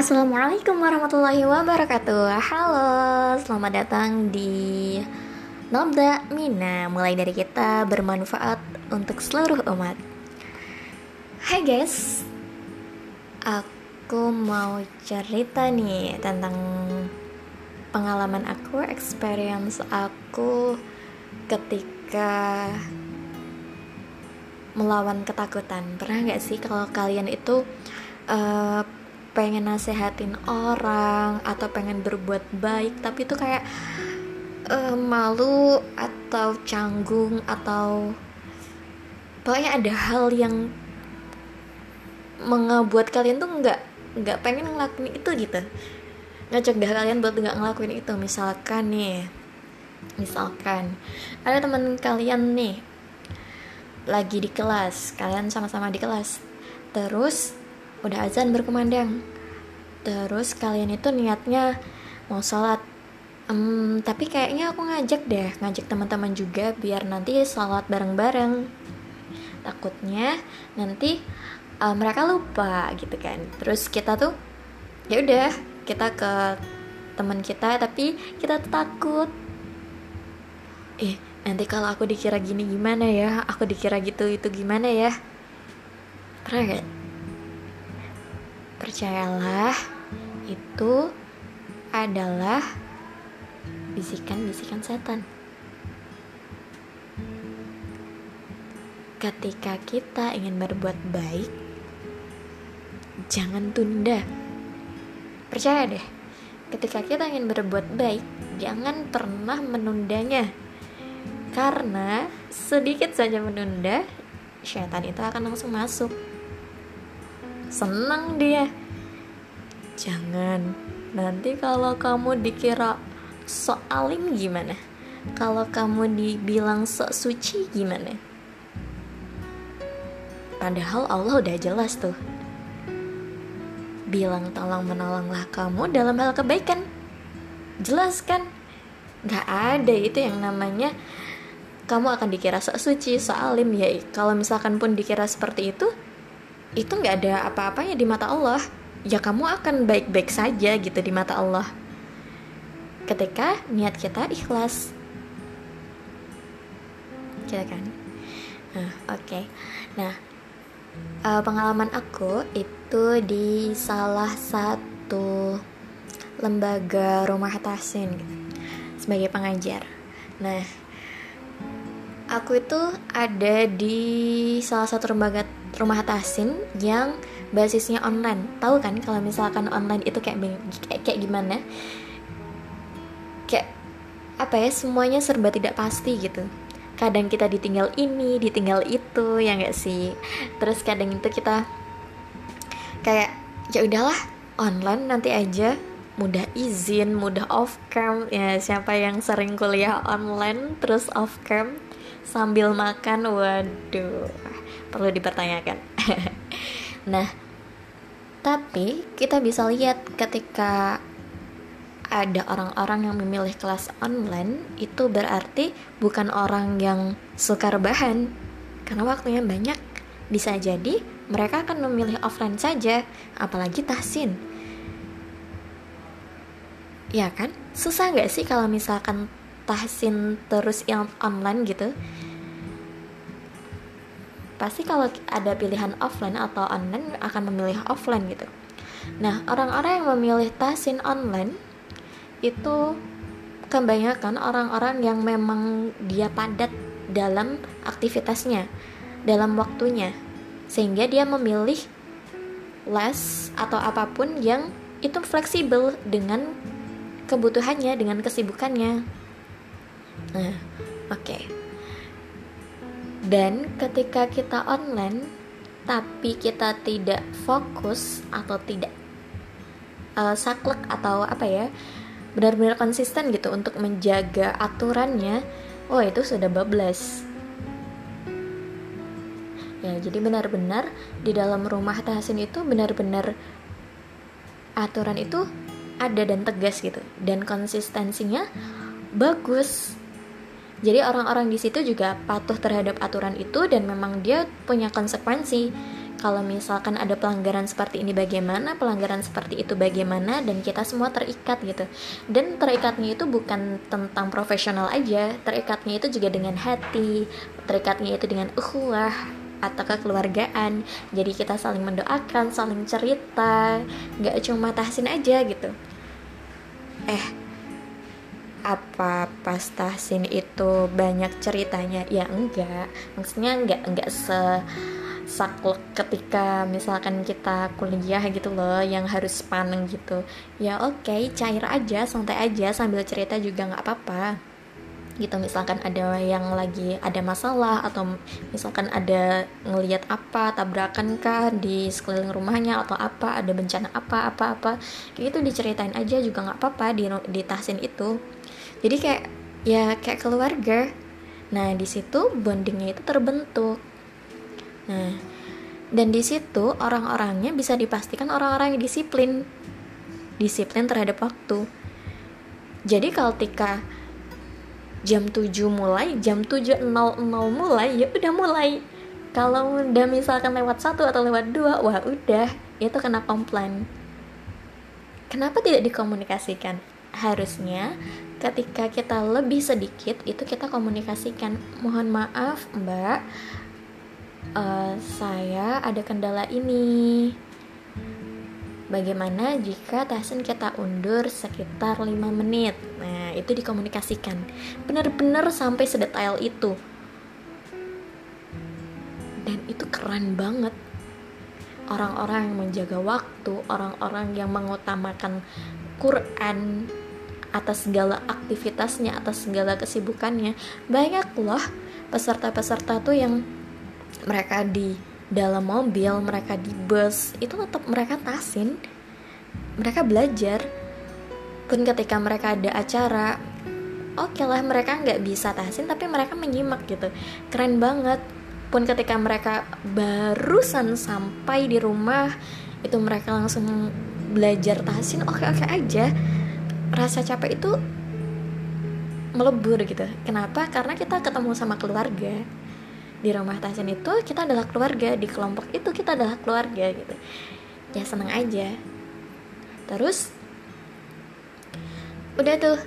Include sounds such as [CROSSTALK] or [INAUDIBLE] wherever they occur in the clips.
Assalamualaikum warahmatullahi wabarakatuh. Halo, selamat datang di Nobda Mina. Mulai dari kita bermanfaat untuk seluruh umat. Hai guys Aku mau cerita nih tentang pengalaman aku, experience aku ketika melawan ketakutan. Pernah gak sih kalau kalian itu uh, pengen nasehatin orang atau pengen berbuat baik tapi itu kayak uh, malu atau canggung atau pokoknya ada hal yang mengebuat kalian tuh nggak nggak pengen ngelakuin itu gitu. Ngecegah kalian buat nggak ngelakuin itu. Misalkan nih misalkan ada teman kalian nih lagi di kelas kalian sama-sama di kelas terus udah azan berkumandang. Terus kalian itu niatnya mau sholat. Um, tapi kayaknya aku ngajak deh ngajak teman-teman juga biar nanti sholat bareng-bareng. Takutnya nanti uh, mereka lupa gitu kan. Terus kita tuh ya udah kita ke teman kita tapi kita tuh takut. Eh nanti kalau aku dikira gini gimana ya? Aku dikira gitu itu gimana ya? Pernah gak Percayalah, itu adalah bisikan-bisikan setan. Ketika kita ingin berbuat baik, jangan tunda. Percaya deh, ketika kita ingin berbuat baik, jangan pernah menundanya. Karena sedikit saja menunda, setan itu akan langsung masuk senang dia jangan. Nanti kalau kamu dikira sok gimana? Kalau kamu dibilang sok suci gimana? Padahal Allah udah jelas tuh. Bilang tolong menolonglah kamu dalam hal kebaikan. Jelas kan? Gak ada itu yang namanya kamu akan dikira sok suci, sok ya. Kalau misalkan pun dikira seperti itu, itu nggak ada apa-apanya di mata Allah ya kamu akan baik-baik saja gitu di mata Allah. Ketika niat kita ikhlas. Kita kan? Nah oke. Okay. nah uh, pengalaman aku itu di salah satu lembaga rumah tasin gitu, sebagai pengajar. Nah aku itu ada di salah satu lembaga rumah tasin yang basisnya online. Tahu kan kalau misalkan online itu kayak kayak, kayak gimana? Kayak apa ya semuanya serba tidak pasti gitu. Kadang kita ditinggal ini ditinggal itu ya nggak sih? Terus kadang itu kita kayak ya udahlah online nanti aja. Mudah izin mudah off cam. Ya siapa yang sering kuliah online terus off cam sambil makan? Waduh perlu dipertanyakan [LAUGHS] nah tapi kita bisa lihat ketika ada orang-orang yang memilih kelas online itu berarti bukan orang yang suka rebahan karena waktunya banyak. Bisa jadi mereka akan memilih offline saja apalagi tahsin. Ya kan? Susah nggak sih kalau misalkan tahsin terus yang online gitu pasti kalau ada pilihan offline atau online akan memilih offline gitu. Nah, orang-orang yang memilih tasin online itu kebanyakan orang-orang yang memang dia padat dalam aktivitasnya, dalam waktunya. Sehingga dia memilih les atau apa pun yang itu fleksibel dengan kebutuhannya, dengan kesibukannya. Nah, oke. Okay dan ketika kita online tapi kita tidak fokus atau tidak uh, saklek atau apa ya benar-benar konsisten gitu untuk menjaga aturannya oh itu sudah bablas. Ya jadi benar-benar di dalam rumah tahsin itu benar-benar aturan itu ada dan tegas gitu. Dan konsistensinya bagus jadi orang-orang di situ juga patuh terhadap aturan itu dan memang dia punya konsekuensi. kalau misalkan ada pelanggaran seperti ini bagaimana pelanggaran seperti itu bagaimana dan kita semua terikat gitu. Dan terikatnya itu bukan tentang profesional aja terikatnya itu juga dengan hati terikatnya itu dengan ukhuwah atau kekeluargaan. Jadi kita saling mendoakan saling cerita nggak cuma tahsin aja gitu. Eh apa pas tahsin itu banyak ceritanya? Ya enggak. Maksudnya enggak enggak se saklek ketika misalkan kita kuliah gitu loh yang harus paneng gitu. Ya oke okay, cair aja santai aja sambil cerita juga nggak apa-apa. Gitu misalkan ada yang lagi ada masalah atau misalkan ada ngelihat apa tabrakan kah di sekeliling rumahnya atau apa ada bencana apa apa apa. Kayak gitu diceritain aja juga nggak apa-apa di di tahsin itu jadi kayak ya kayak keluarga. Nah di situ bondingnya itu terbentuk. Nah dan di situ orang-orangnya bisa dipastikan orang-orang yang disiplin. Disiplin terhadap waktu. Jadi kalau ketika jam 7 mulai jam 7.00 mulai ya udah mulai. Kalau udah misalkan lewat satu atau lewat dua wah udah itu kena komplain. Kenapa tidak dikomunikasikan? Harusnya ketika kita lebih sedikit itu kita komunikasikan mohon maaf mbak uh, saya ada kendala ini Bagaimana jika tahsin kita undur sekitar 5 menit? Nah, itu dikomunikasikan. Benar-benar sampai sedetail itu. Dan itu keren banget. Orang-orang yang menjaga waktu, orang-orang yang mengutamakan Quran atas segala aktivitasnya, atas segala kesibukannya. Banyak loh peserta-peserta tuh yang mereka di dalam mobil mereka di bus itu tetap mereka tasin mereka belajar. Pun ketika mereka ada acara oke okay lah mereka nggak bisa tasin tapi mereka menyimak gitu. Keren banget. Pun ketika mereka barusan sampai di rumah itu mereka langsung belajar tasin oke oke aja rasa capek itu melebur gitu. Kenapa? Karena kita ketemu sama keluarga. Di rumah Tahsin itu kita adalah keluarga di kelompok itu kita adalah keluarga gitu. Ya seneng aja. Terus udah tuh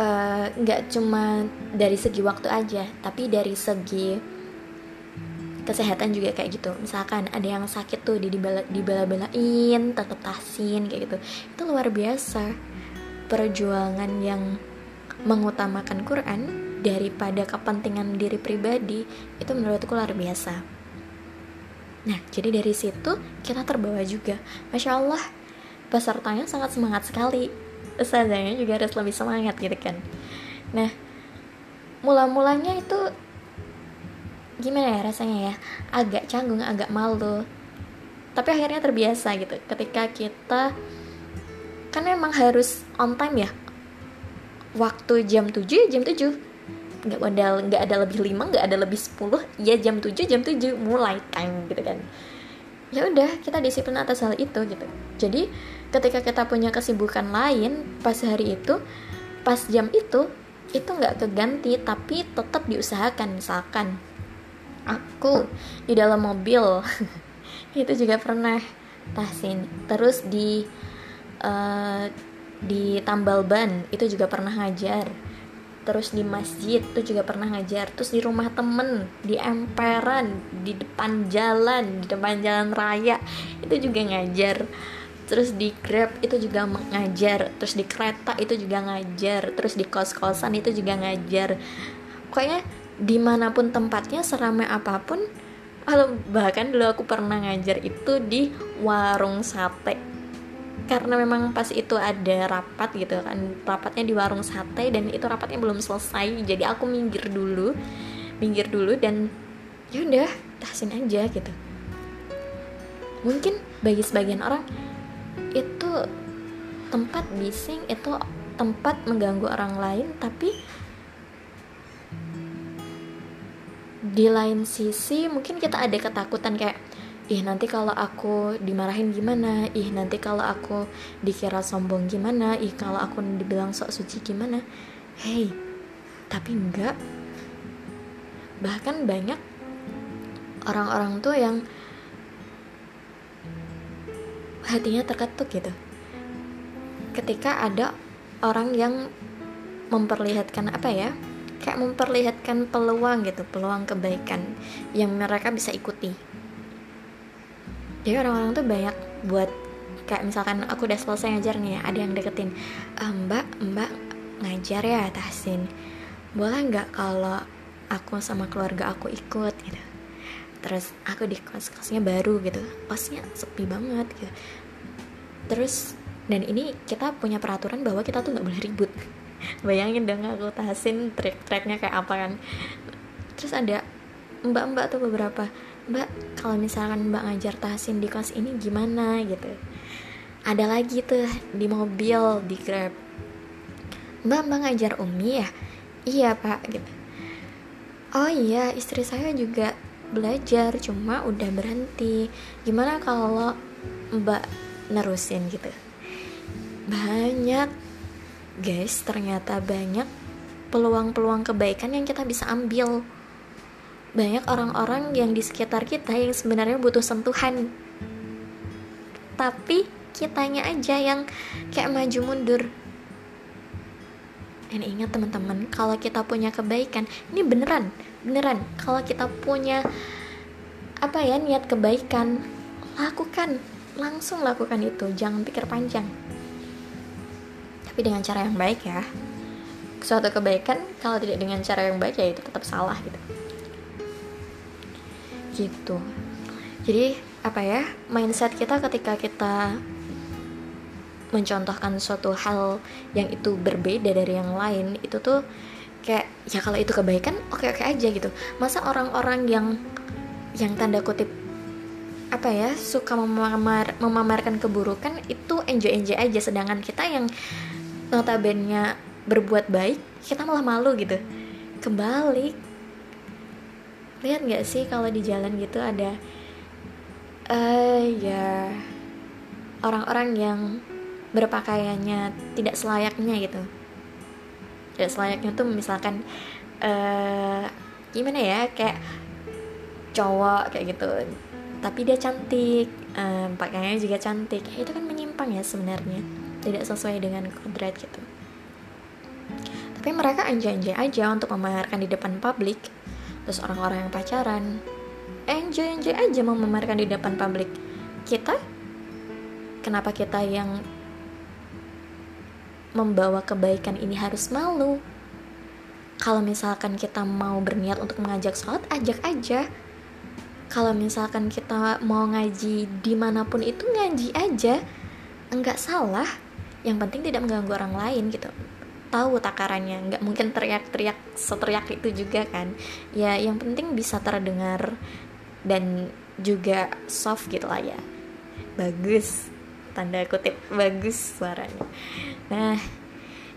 eh, nggak uh, cuma dari segi waktu aja tapi dari segi kesehatan juga kayak gitu. Misalkan ada yang sakit tuh di dibela-belain tetap tasin kayak gitu. Itu luar biasa perjuangan yang mengutamakan Quran daripada kepentingan diri pribadi itu menurutku luar biasa. Nah jadi dari situ kita terbawa juga. Masya Allah pesertanya sangat semangat sekali. Ustazahnya juga harus lebih semangat gitu kan. Nah mula-mulanya itu gimana ya rasanya ya? Agak canggung agak malu. Tapi akhirnya terbiasa gitu. Ketika kita kan emang harus on time ya? Waktu jam 7 ya jam 7 nggak ada nggak ada lebih lima nggak ada lebih sepuluh ya jam 7 jam 7 mulai time gitu kan. Ya udah kita disiplin atas hal itu gitu. Jadi ketika kita punya kesibukan lain pas hari itu pas jam itu itu nggak keganti tapi tetap diusahakan. Misalkan aku di dalam mobil. [LAUGHS] Itu juga pernah tahsin terus di uh, di tambal ban itu juga pernah ngajar. Terus di masjid itu juga pernah ngajar. Terus di rumah temen di emperan di depan jalan di depan jalan raya itu juga ngajar. Terus di grab itu juga ngajar. Terus di kereta itu juga ngajar. Terus di kos kosan itu juga ngajar. Pokoknya di mana pun tempatnya seramai apa pun bahkan dulu aku pernah ngajar itu di warung sate karena memang pas itu ada rapat gitu kan. Rapatnya di warung sate dan itu rapatnya belum selesai. Jadi aku minggir dulu minggir dulu dan ya udah tahsin aja gitu. Mungkin bagi sebagian orang itu tempat bising itu tempat mengganggu orang lain tapi di lain sisi mungkin kita ada ketakutan kayak ih nanti kalau aku dimarahin gimana? Ih nanti kalau aku dikira sombong gimana? Ih kalau aku dibilang sok suci gimana? Hey tapi enggak. Bahkan banyak orang-orang tuh yang hatinya terketuk gitu. Ketika ada orang yang memperlihatkan apa ya kayak memperlihatkan peluang gitu peluang kebaikan yang mereka bisa ikuti jadi orang-orang tuh banyak buat kayak misalkan aku udah selesai ngajar nih ada yang deketin e, mbak mbak ngajar ya tahsin. Boleh nggak kalau aku sama keluarga aku ikut? Gitu. Terus aku di kos kosnya baru gitu kosnya sepi banget gitu. Terus dan ini kita punya peraturan bahwa kita tuh nggak boleh ribut. [LAUGHS] Bayangin dong aku tahasin track-tracknya kayak apa kan. Terus ada mbak-mbak tuh beberapa mbak kalau misalkan mbak ngajar tahasin di kelas ini gimana gitu? Ada lagi tuh di mobil di grab. Mbak mbak ngajar umi ya? Iya pak gitu. Oh iya istri saya juga belajar cuma udah berhenti. Gimana kalau mbak nerusin gitu? Banyak. Guys ternyata banyak peluang-peluang kebaikan yang kita bisa ambil banyak orang-orang yang di sekitar kita yang sebenarnya butuh sentuhan. Tapi kitanya aja yang kayak maju mundur. Dan ingat teman-teman kalau kita punya kebaikan ini beneran beneran. Kalau kita punya apa ya niat kebaikan lakukan langsung lakukan itu. Jangan pikir panjang. Tapi dengan cara yang baik ya. Suatu kebaikan kalau tidak dengan cara yang baik ya itu tetap salah gitu gitu. Jadi apa ya mindset kita ketika kita mencontohkan suatu hal yang itu berbeda dari yang lain itu tuh kayak ya kalau itu kebaikan oke oke aja gitu. Masa orang-orang yang yang tanda kutip apa ya suka memamar, memamerkan keburukan itu enjoy enjoy aja. Sedangkan kita yang notabene berbuat baik kita malah malu gitu. Kebalik lihat nggak sih kalau di jalan gitu ada uh, ya orang-orang yang berpakaiannya tidak selayaknya gitu. Tidak selayaknya tuh misalkan uh, gimana ya kayak cowok kayak gitu tapi dia cantik um, pakaiannya juga cantik. Itu kan menyimpang ya sebenarnya tidak sesuai dengan kodrat gitu. Tapi mereka enjoy-enjoy aja untuk memamerkan di depan publik terus orang-orang yang pacaran enjoy-enjoy aja mau memamerkan di depan publik. Kita? Kenapa kita yang membawa kebaikan ini harus malu? Kalau misalkan kita mau berniat untuk mengajak sholat ajak aja. Kalau misalkan kita mau ngaji di mana pun itu ngaji aja. Enggak salah. Yang penting tidak mengganggu orang lain gitu tahu takarannya. Nggak mungkin teriak-teriak seteriak itu juga kan. Ya yang penting bisa terdengar dan juga soft gitu lah ya. Bagus tanda kutip bagus suaranya. Nah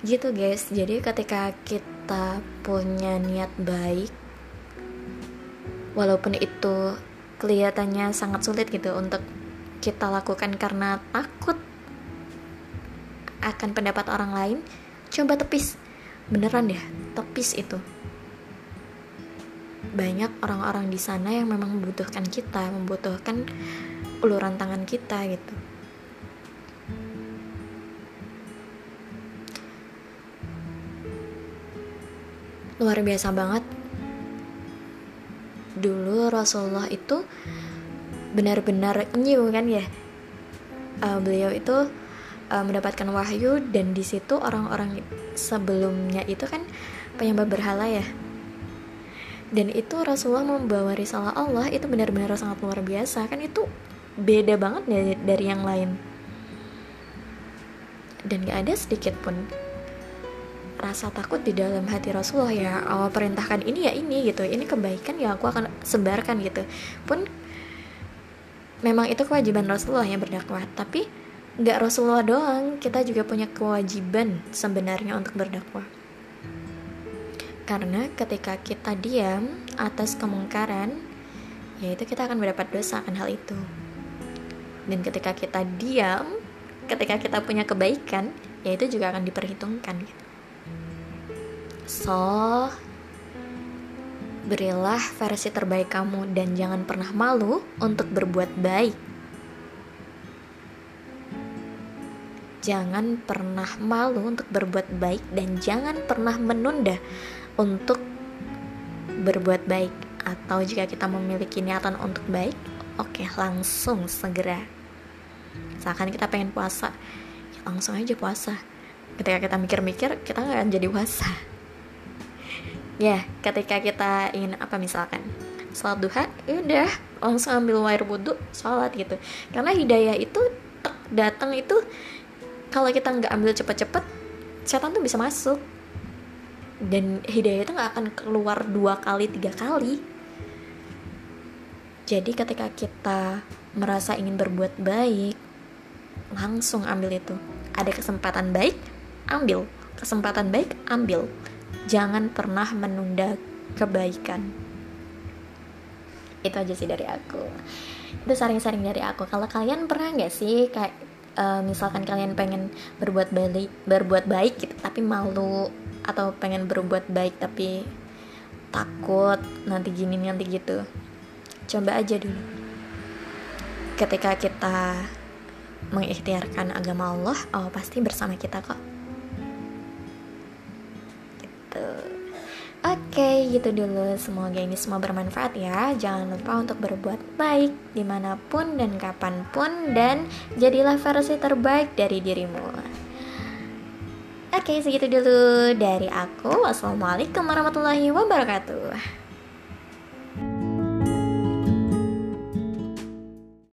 gitu guys. Jadi ketika kita punya niat baik walaupun itu kelihatannya sangat sulit gitu untuk kita lakukan karena takut akan pendapat orang lain coba tepis. Beneran deh tepis itu. Banyak orang-orang di sana yang memang membutuhkan kita membutuhkan uluran tangan kita gitu. Luar biasa banget. Dulu Rasulullah itu benar-benar kan ya? Uh, beliau itu uh, mendapatkan wahyu dan di situ orang-orang sebelumnya itu kan penyembah berhala ya. Dan itu Rasulullah membawa risalah Allah itu benar-benar sangat luar biasa kan itu beda banget dari, dari yang lain. Dan gak ada sedikit pun rasa takut di dalam hati Rasulullah ya. Allah perintahkan ini ya ini gitu. Ini kebaikan ya aku akan sebarkan gitu. Pun memang itu kewajiban Rasulullah yang berdakwah. Tapi nggak Rasulullah doang, kita juga punya kewajiban sebenarnya untuk berdakwah. Karena ketika kita diam atas kemungkaran, yaitu kita akan mendapat dosa akan hal itu. Dan ketika kita diam, ketika kita punya kebaikan, yaitu juga akan diperhitungkan. So, berilah versi terbaik kamu dan jangan pernah malu untuk berbuat baik jangan pernah malu untuk berbuat baik dan jangan pernah menunda untuk berbuat baik. Atau jika kita memiliki niatan untuk baik oke langsung segera. Misalkan kita pengen puasa ya langsung aja puasa. Ketika kita mikir-mikir kita nggak akan jadi puasa. [LAUGHS] Ya ketika kita ingin apa misalkan? Sholat duha ya udah langsung ambil air wudhu sholat gitu. Karena hidayah itu datang itu kalau kita nggak ambil cepet-cepet setan tuh bisa masuk. Dan hidayah itu nggak akan keluar dua kali tiga kali. Jadi ketika kita merasa ingin berbuat baik langsung ambil itu. Ada kesempatan baik ambil. Kesempatan baik ambil. Jangan pernah menunda kebaikan. Itu aja sih dari aku. Itu saring-saring dari aku. Kalau kalian pernah nggak sih kayak uh, misalkan kalian pengen berbuat baik berbuat baik gitu tapi malu atau pengen berbuat baik tapi takut nanti gini nanti gitu. Coba aja dulu. Ketika kita mengikhtiarkan agama Allah Allah pasti bersama kita kok Oke, gitu dulu. Semoga ini semua bermanfaat ya. Jangan lupa untuk berbuat baik di mana pun dan kapan pun dan jadilah versi terbaik dari dirimu. Oke, segitu dulu dari aku. Wassalamualaikum warahmatullahi wabarakatuh.